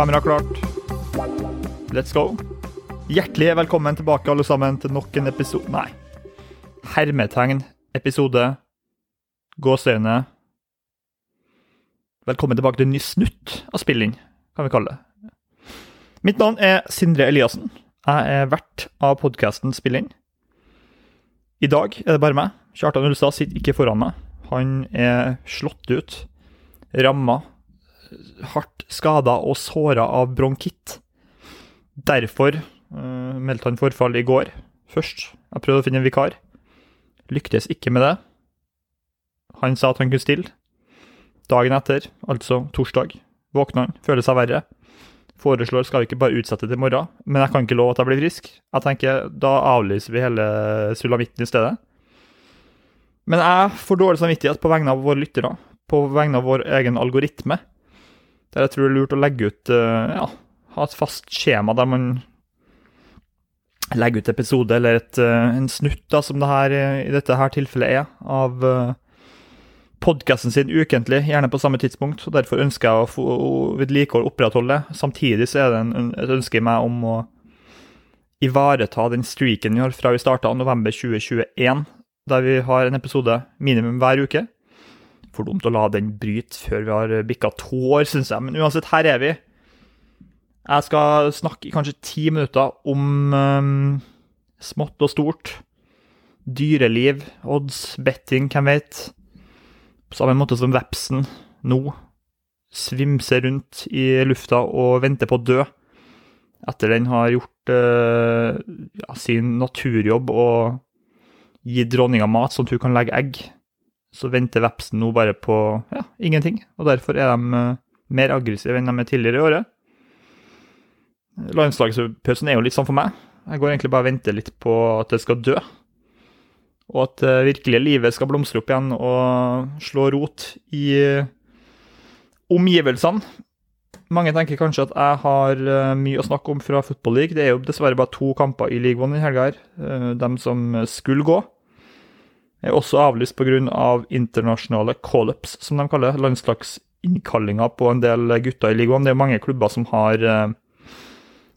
Kamera klart. Let's go. Hjertelig velkommen tilbake, alle sammen, til nok en episode Nei. Hermetegn episode. Gåseøyne. Velkommen tilbake til en ny snutt av spilling, kan vi kalle det. Mitt navn er Sindre Eliassen. Jeg er vert av podkasten Spilling. I dag er det bare meg. Kjartan Ulstad sitter ikke foran meg. Han er slått ut, ramma, hardt skada og såra av bronkitt. Derfor uh, meldte han forfall i går først. Jeg prøvde å finne en vikar. Lyktes ikke med det. Han sa at han kunne stille. Dagen etter, altså torsdag, våkner han, føler seg verre. Foreslår skal vi ikke bare utsette til i morgen, men jeg kan ikke love at jeg blir frisk. Jeg tenker, Da avlyser vi hele sulamitten i stedet. Men jeg får dårlig samvittighet på vegne av våre lyttere, på vegne av vår egen algoritme. Der jeg tror det er lurt å legge ut eh, ja, ha et fast skjema der man legger ut episode, eller et, eh, en snutt, da, som det her, eh, i dette her tilfellet er, av podkasten sin ukentlig, gjerne på samme tidspunkt. og Derfor ønsker jeg å få vedlikehold opprettholde. Samtidig så er det en, et ønske i meg om å ivareta den streaken vi har fra vi starta november 2021, der vi har en episode minimum hver uke. For dumt å la den bryte før vi har bikka to år, syns jeg. Men uansett, her er vi. Jeg skal snakke i kanskje ti minutter om um, smått og stort. Dyreliv, odds, betting, hvem vet. På samme måte som vepsen nå svimser rundt i lufta og venter på å dø. Etter den har gjort uh, ja, sin naturjobb og gitt dronninga mat sånn at hun kan legge egg, så venter vepsen nå bare på ja, ingenting. Og derfor er de uh, mer aggressive enn de er tidligere i året. Landslagspausen er jo litt sånn for meg. Jeg går egentlig bare og venter litt på at det skal dø. Og at det virkelige livet skal blomstre opp igjen og slå rot i omgivelsene. Mange tenker kanskje at jeg har mye å snakke om fra Football League. Det er jo dessverre bare to kamper i League One denne helga. De som skulle gå, er også avlyst pga. Av internasjonale call-ups, som de kaller landslagsinnkallinger på en del gutter i ligaen. Det er mange klubber som har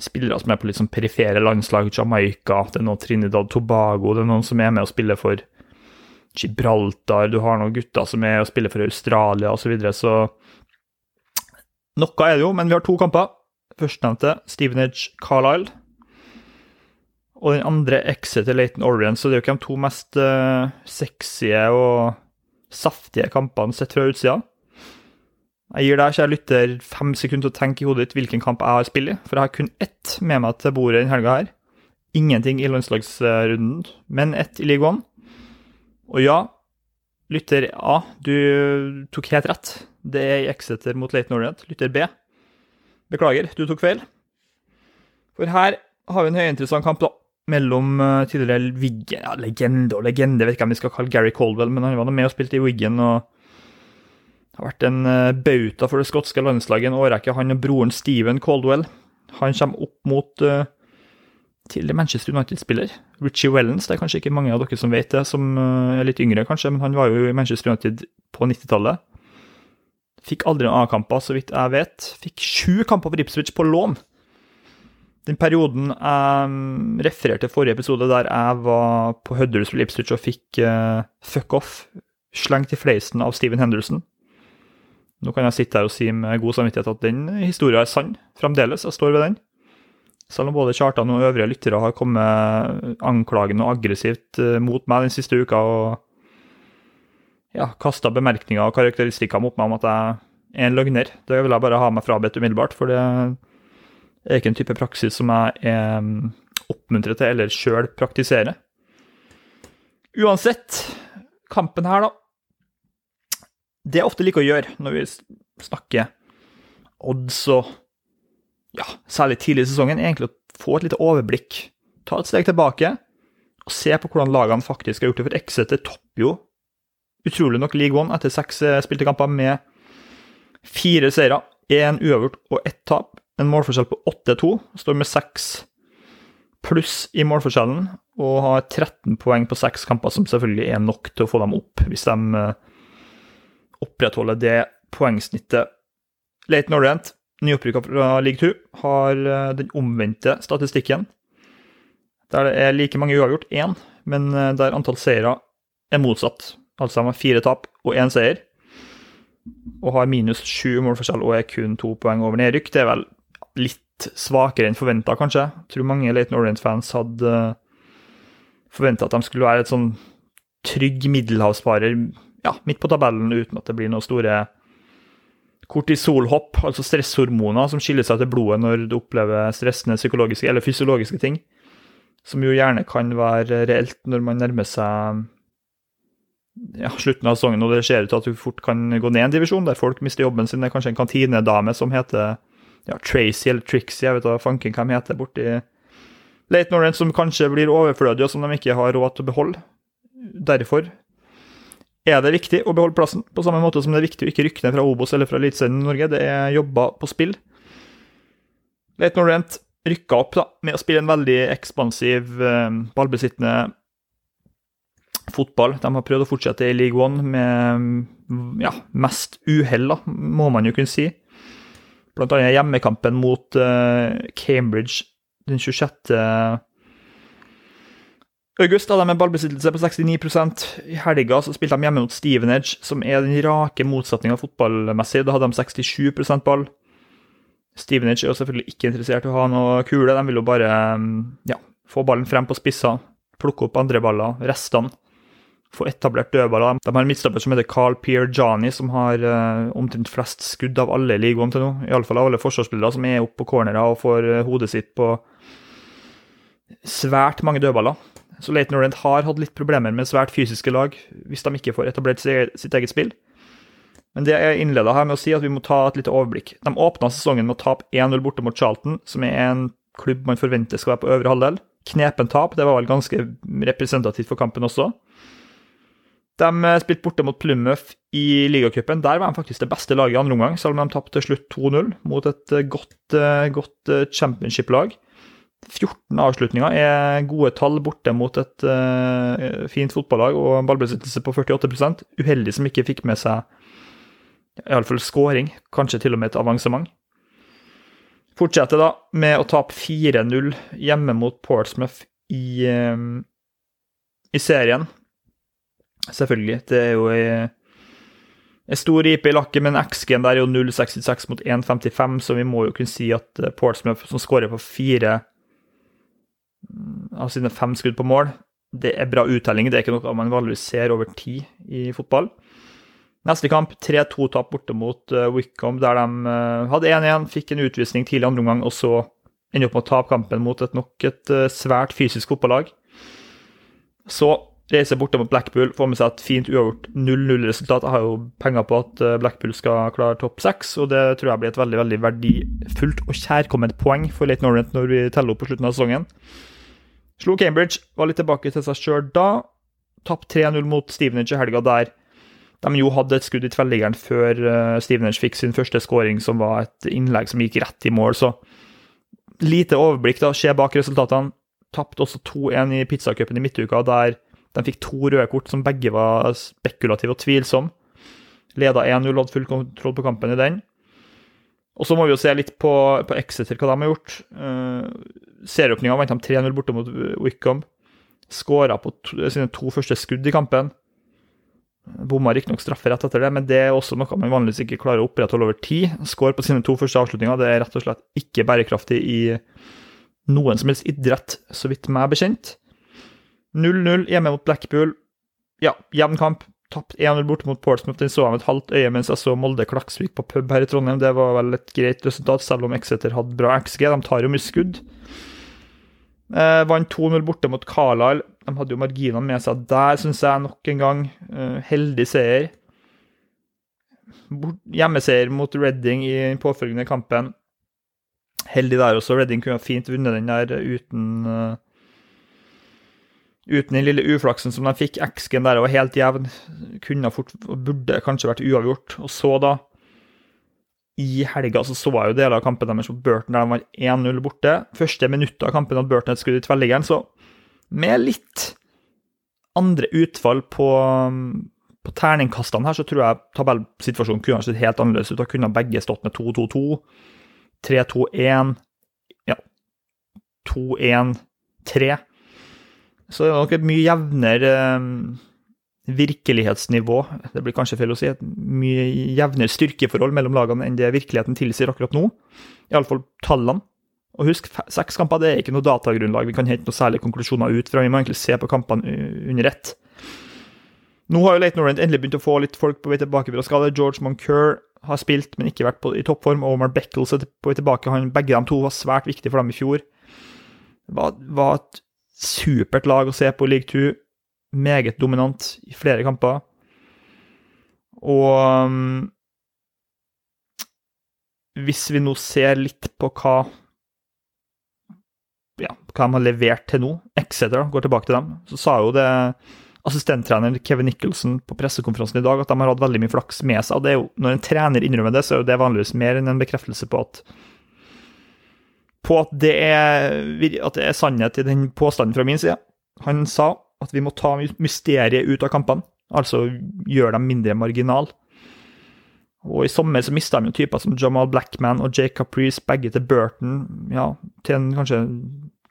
spillere som er på litt sånn perifere landslag, Jamaica, det er noen Trinidad Tobago, det er noen som er med og spiller for Gibraltar, du har noen gutter som er og spiller for Australia osv. Så, videre, så noe er det jo, men vi har to kamper. Førstnevnte Stevenage Carlisle. Og den andre Exeter Laton Orient, så det er jo ikke de to mest uh, sexy og saftige kampene sett fra utsida. Jeg gir deg, kjære lytter, fem sekunder til å tenke i hodet ditt hvilken kamp jeg har spilt i, for jeg har kun ett med meg til bordet denne helga her. Ingenting i landslagsrunden, men ett i ligaen. Og ja, lytter A, du tok helt rett. Det er i Exeter mot Laton Orient. Lytter B, beklager, du tok feil. For her har vi en høyinteressant kamp, da. Mellom tidligere Wiggen, ja, legende og legende, jeg vet ikke om vi skal kalle Gary Colwell, men han var med og spilte i Wiggen. og har vært en bauta for det skotske landslaget en årrekke, han og broren Steven Caldwell. Han kommer opp mot uh, tidligere Manchester United-spiller. Richie Wellens, det er kanskje ikke mange av dere som vet det, som uh, er litt yngre kanskje, men han var jo i Manchester United på 90-tallet. Fikk aldri noen A-kamper, så vidt jeg vet. Fikk sju kamper for Ipswich på lån. Den perioden jeg refererte til forrige episode, der jeg var på Huddersfield Ipswich og fikk uh, fuck off slengt i fleisen av Steven Henderson. Nå kan jeg sitte her og si med god samvittighet at den historien er sann fremdeles. Jeg står ved den. Selv om både Kjartan og øvrige lyttere har kommet anklagende og aggressivt mot meg den siste uka og ja, kasta bemerkninger og karakteristikker mot meg om at jeg er en løgner. Det vil jeg bare ha meg frabedt umiddelbart, for det er ikke en type praksis som jeg er oppmuntret til eller sjøl praktiserer. Uansett, kampen her, da det jeg ofte liker å gjøre når vi snakker odds og ja, særlig tidlig i sesongen, er egentlig å få et lite overblikk. Ta et steg tilbake og se på hvordan lagene faktisk har gjort det. For Exeter topper jo utrolig nok League One etter seks spilte kamper med fire seire, én uavgjort og ett tap. En målforskjell på 8-2. Står med 6 pluss i målforskjellen og har 13 poeng på seks kamper, som selvfølgelig er nok til å få dem opp hvis de opprettholder det poengsnittet. Leiten Orient, nyopprykka fra league 2, har eh, den omvendte statistikken. Der det er like mange uavgjort, én, men eh, der antall seire er motsatt. Altså de har fire tap og én seier, og har minus sju målforskjell og er kun to poeng over nedrykk. Det er vel litt svakere enn forventa, kanskje. Jeg tror mange Laton Orient-fans hadde forventa at de skulle være et sånn trygg middelhavsparer ja, midt på tabellen uten at det blir noen store kortisolhopp, altså stresshormoner som skiller seg til blodet når du opplever stressende psykologiske eller fysiologiske ting, som jo gjerne kan være reelt når man nærmer seg ja, slutten av sesongen og det ser ut til at du fort kan gå ned en divisjon, der folk mister jobben sin. Det er kanskje en kantinedame som heter ja, Tracy eller Trixie, jeg vet da fanken hva de heter borti Late Norrent, som kanskje blir overflødig, og som de ikke har råd til å beholde. Derfor er det viktig å beholde plassen, på samme måte som det er viktig å ikke rykke ned fra Obos eller fra Eliteserien i Norge. Det er jobber på spill. Late Norrent rykka opp da, med å spille en veldig ekspansiv, eh, ballbesittende fotball. De har prøvd å fortsette i League One med ja, mest uhell, må man jo kunne si. Blant annet hjemmekampen mot uh, Cambridge den 26. august hadde de en ballbesittelse på 69% I helga så spilte de hjemme mot Stevenage, som er den rake motsetninga fotballmessig. Da hadde de 67% ball. Stevenage er jo selvfølgelig ikke interessert i å ha noe kule, de vil jo bare ja, få ballen frem på spissa, plukke opp andre baller, restene få etablert dødballer. De har en midtstopper som heter Carl Pierre som har uh, omtrent flest skudd av alle i til nå. Iallfall av alle forsvarsspillere som er oppe på cornera og får uh, hodet sitt på svært mange dødballer. Så Leighton Orient har hatt litt problemer med svært fysiske lag hvis de ikke får etablert sitt eget spill. Men det jeg innleda her med å si at vi må ta et lite overblikk. De åpna sesongen med å tape 1-0 borte mot Charlton, som er en klubb man forventer skal være på øvre halvdel. Knepen tap, det var vel ganske representativt for kampen også. De eh, spilte borte mot Plymouth i ligacupen. Der var de faktisk det beste laget i andre omgang, selv om de tapte til slutt 2-0 mot et eh, godt, eh, godt championship-lag. 14 avslutninger er gode tall borte mot et uh, fint fotballag og en ballbesittelse på 48% Uheldig som ikke fikk med seg iallfall skåring, kanskje til og med et avansement. Fortsetter da med å tape 4-0 hjemme mot Portsmouth i, uh, i serien. Selvfølgelig. Det er jo ei, ei stor ripe i lakket, men XG-en der er jo 0,66 mot 1,55, så vi må jo kunne si at eh, Portsmouth, som skårer på fire mm, av sine fem skudd på mål, det er bra uttelling. Det er ikke noe man vanligvis ser over tid i fotball. Neste kamp 3-2-tap borte mot uh, Wickham, der de uh, hadde 1-1, fikk en utvisning tidlig andre omgang, og så ender opp med å tape kampen mot et nok et svært fysisk fotballag. Så reiser borte mot Blackpool, får med seg et fint uavgjort 0-0-resultat. Jeg har jo penger på at eh, Blackpool skal klare topp seks, og det tror jeg blir et veldig veldig verdifullt og kjærkomment poeng for Leighton Orient når vi teller opp på slutten av sesongen. Slo Cambridge, var litt tilbake til seg sjøl da. Tapt 3-0 mot Stevenage i helga, der de jo hadde et skudd i tverrliggeren før uh, Stevenage fikk sin første skåring, som var et innlegg som gikk rett i mål. Så lite overblikk da, skjer bak resultatene. Tapte også 2-1 i pizzacupen i midtuka, der de fikk to røde kort som begge var spekulative og tvilsomme. Leda 1-0, hadde full kontroll på kampen i den. Og så må vi jo se litt på, på Exeter, hva de har gjort. Uh, Serieåpninga vant de 3-0 borte mot Wickham. Skåra på to, sine to første skudd i kampen. Bomma riktignok straffe rett etter det, men det er også noe man vanligvis ikke klarer å opprettholde over tid. Skår på sine to første avslutninger. Det er rett og slett ikke bærekraftig i noen som helst idrett, så vidt meg bekjent. 0-0 hjemme mot Blackpool. Ja, jevn kamp. Tapt 1-0 borte mot Portsmouth. Den så jeg med et halvt øye mens jeg så Molde-Klaksvik på pub her i Trondheim. Det var vel et greit resultat, selv om Exeter hadde bra XG. De tar jo mye skudd. Eh, vant 2-0 borte mot Carlisle. De hadde jo marginene med seg der, syns jeg, nok en gang. Eh, heldig seier. Hjemmeseier mot Redding i den påfølgende kampen. Heldig der også. Redding kunne fint vunnet den der uten uh, Uten den lille uflaksen som de fikk, X-gen der var helt jevn. Kunne fort, burde kanskje vært uavgjort. Og så, da I helga så, så jeg jo deler av kampen deres mot Burton, der de var 1-0 borte. Første minuttet av kampen hadde Burton et skudd i tverrliggeren, så med litt andre utfall på, på terningkastene her så tror jeg tabellsituasjonen kunne ha sett helt annerledes ut. Da kunne begge stått med 2-2-2, 3-2-1, ja 2-1-3. Så det er nok et mye jevnere um, virkelighetsnivå. Det blir kanskje feil å si. Et mye jevnere styrkeforhold mellom lagene enn det virkeligheten tilsier akkurat nå. Iallfall tallene. Og husk, seks kamper det er ikke noe datagrunnlag vi kan hente noen særlige konklusjoner ut fra. Vi må egentlig se på kampene under ett. Nå har jo Leighton Orient endelig begynt å få litt folk på vei tilbake fra skade. George Moncur har spilt, men ikke vært på, i toppform. Omar Beckles er på vei tilbake. Han, begge de to var svært viktige for dem i fjor. Det var, var et supert lag å se på league 2. Meget dominant i flere kamper. Og um, hvis vi nå ser litt på hva ja, hva de har levert til nå, Exeter, går tilbake til dem, så sa jo det assistenttrener Kevin Nicholson på pressekonferansen i dag at de har hatt veldig mye flaks med seg. og det er jo, Når en trener innrømmer det, så er det vanligvis mer enn en bekreftelse på at på at det, er, at det er sannhet i den påstanden fra min side. Han sa at vi må ta mysteriet ut av kampene, altså gjøre dem mindre marginal. Og I sommer så mista de typer som Jamal Blackman og Jake Caprice, begge til Burton, ja, til en kanskje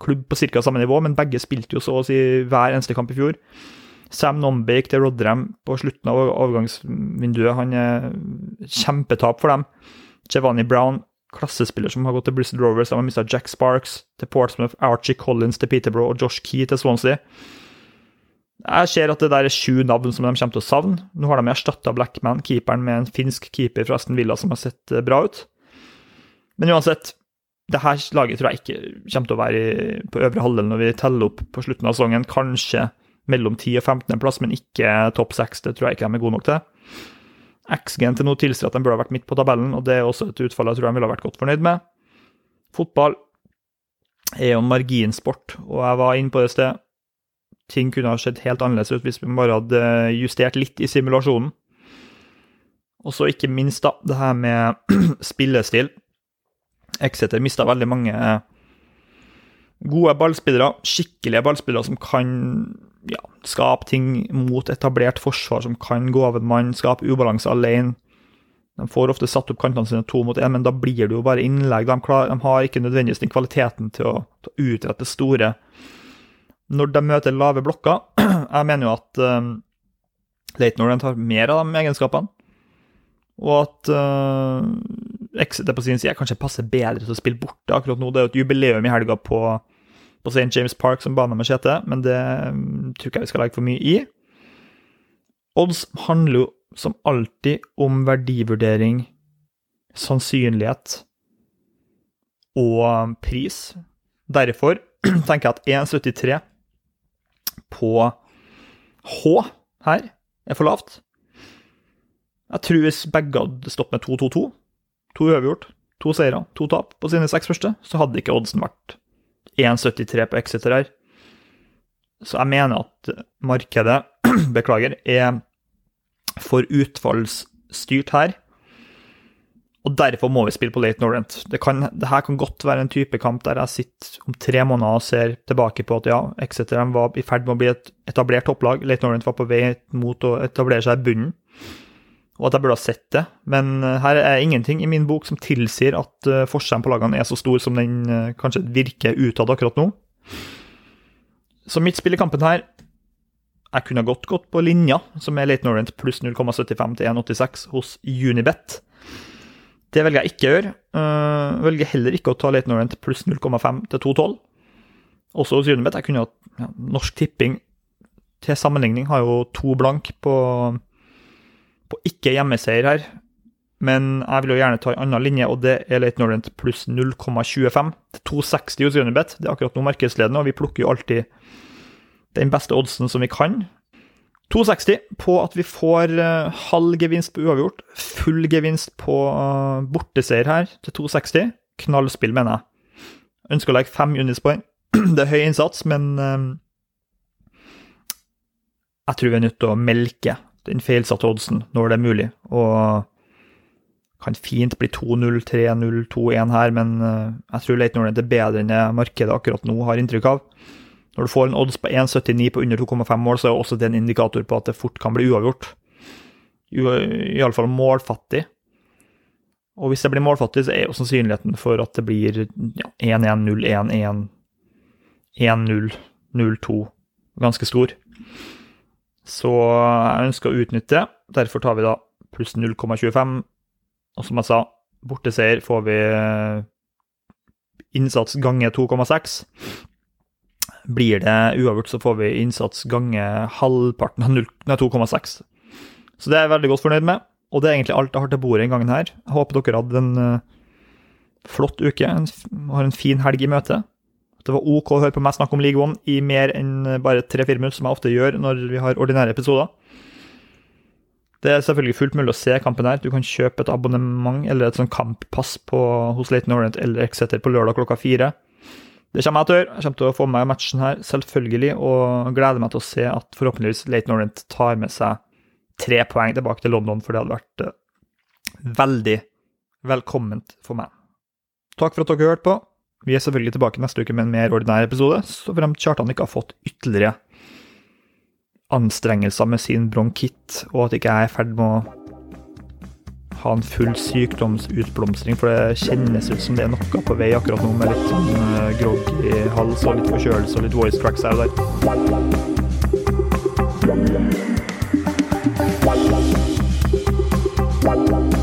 klubb på ca. samme nivå, men begge spilte jo så å si hver eneste kamp i fjor. Sam Nombake til Rodram på slutten av overgangsvinduet, han er kjempetap for dem. Giovanni Brown, klassespiller som har gått til Blizzard Rovers, de har mista Jack Sparks til Portsmouth, Archie Collins til Peterborough og Josh Key til Swansea. Jeg ser at det der er sju navn som de kommer til å savne. Nå har de erstatta Blackman, keeperen, med en finsk keeper fra Aston Villa som har sett eh, bra ut. Men uansett, det her laget tror jeg ikke kommer til å være på øvre halvdel når vi teller opp på slutten av sesongen. Kanskje mellom 10 og 15 plass, men ikke topp 6. Det tror jeg ikke de er gode nok til. X-gen til nå tilsier at de burde ha vært midt på tabellen, og det er også et utfall jeg tror de ville ha vært godt fornøyd med. Fotball er jo marginsport, og jeg var inne på det sted ting kunne ha sett helt annerledes ut hvis vi bare hadde justert litt i simulasjonen. Og så ikke minst da, det her med spillestil. Exeter mista veldig mange gode ballspillere, skikkelige ballspillere som kan ja, skape ting mot etablert forsvar, som kan gå av en mann, skape ubalanse alene. De får ofte satt opp kantene sine to mot én, men da blir det jo bare innlegg. De, klar, de har ikke nødvendigvis den kvaliteten til å, til å utrette store når de møter lave blokker. Jeg mener jo at um, Leighton Orland har mer av de egenskapene. Og at uh, Exeter på sin side kanskje passer bedre til å spille borte akkurat nå. Det er jo et jubileum i helga på, på St. James Park som bane med Skjete, men det um, tror ikke jeg vi skal legge for mye i. Odds handler jo som alltid om verdivurdering, sannsynlighet og pris. Derfor tenker jeg at 1,73 på H her er for lavt. Jeg tror hvis begge hadde stoppet med 2-2-2, to uavgjort, to seire, to tap på sine seks første, så hadde ikke oddsen vært 1,73 på Exeter her. Så jeg mener at markedet, beklager, er for utfallsstyrt her. Og Derfor må vi spille på Late Norrent. Det, kan, det her kan godt være en type kamp der jeg sitter om tre måneder og ser tilbake på at ja, Exeter var i ferd med å bli et etablert topplag. Late Norrent var på vei mot å etablere seg i bunnen, og at jeg burde ha sett det. Men eh, her er ingenting i min bok som tilsier at uh, forskjellen på lagene er så stor som den uh, kanskje virker utad akkurat nå. Så mitt spill i kampen her Jeg kunne godt gått på linja, som er Late Norrent pluss 0,75 til 1,86 hos Unibet. Det velger jeg ikke å gjøre. Jeg velger heller ikke å ta Leighton Orient pluss 0,5 til 2,12. Også hos Unibet. Jeg kunne hatt ja, Norsk Tipping til sammenligning har jo to blank på, på ikke hjemmeseier her. Men jeg vil jo gjerne ta en annen linje, og det er Late Norrent pluss 0,25 til 2,60 hos Unibet. Det er akkurat nå markedsledende, og vi plukker jo alltid den beste oddsen som vi kan. 2,60 på at vi får uh, halv gevinst på uavgjort, full gevinst på uh, borteseier her til 2,60. Knallspill, mener jeg. Ønsker å legge fem unispoeng. det er høy innsats, men uh, jeg tror vi er nødt til å melke den feilsatte oddsen når det er mulig. Og kan fint bli 2-0, 3-0, 2-1 her, men jeg tror Leighton Orient er bedre enn markedet akkurat nå har inntrykk av. Når du får en odds på 1,79 på under 2,5 mål, så er også det en indikator på at det fort kan bli uavgjort. iallfall målfattig. Og hvis det blir målfattig, så er jo sannsynligheten for at det blir 1-1-0, 1-1, 1-0, 0-2 ganske stor. Så jeg ønsker å utnytte det. Derfor tar vi da pluss 0,25. Og som jeg sa, borteseier får vi innsats gange 2,6. Blir det uavgjort, så får vi innsats gange halvparten av 2,6. Så det er jeg veldig godt fornøyd med. Og det er egentlig alt jeg har til bordet denne gangen her. Jeg håper dere hadde en uh, flott uke og har en fin helg i møte. Det var OK å høre på meg snakke om League One i mer enn bare tre-fire minutter, som jeg ofte gjør når vi har ordinære episoder. Det er selvfølgelig fullt mulig å se kampen her. Du kan kjøpe et abonnement eller et sånn kamppass på, hos Leighton Orient eller Exeter på lørdag klokka fire. Det kommer jeg til å gjøre. Jeg kommer til å få med meg matchen her, selvfølgelig, og gleder meg til å se at forhåpentligvis Leighton Orient tar med seg tre poeng tilbake til London, for det hadde vært uh, veldig velkomment for meg. Takk for at dere hørte på. Vi er selvfølgelig tilbake neste uke med en mer ordinær episode, så fremt Kjartan ikke har fått ytterligere anstrengelser med sin bronkitt, og at ikke jeg er i ferd med å ha en full sykdomsutblomstring, for det kjennes ut som det er noe på vei akkurat nå, med litt sånn eh, grogg i hals og litt forkjølelse og litt voice cracks her og der.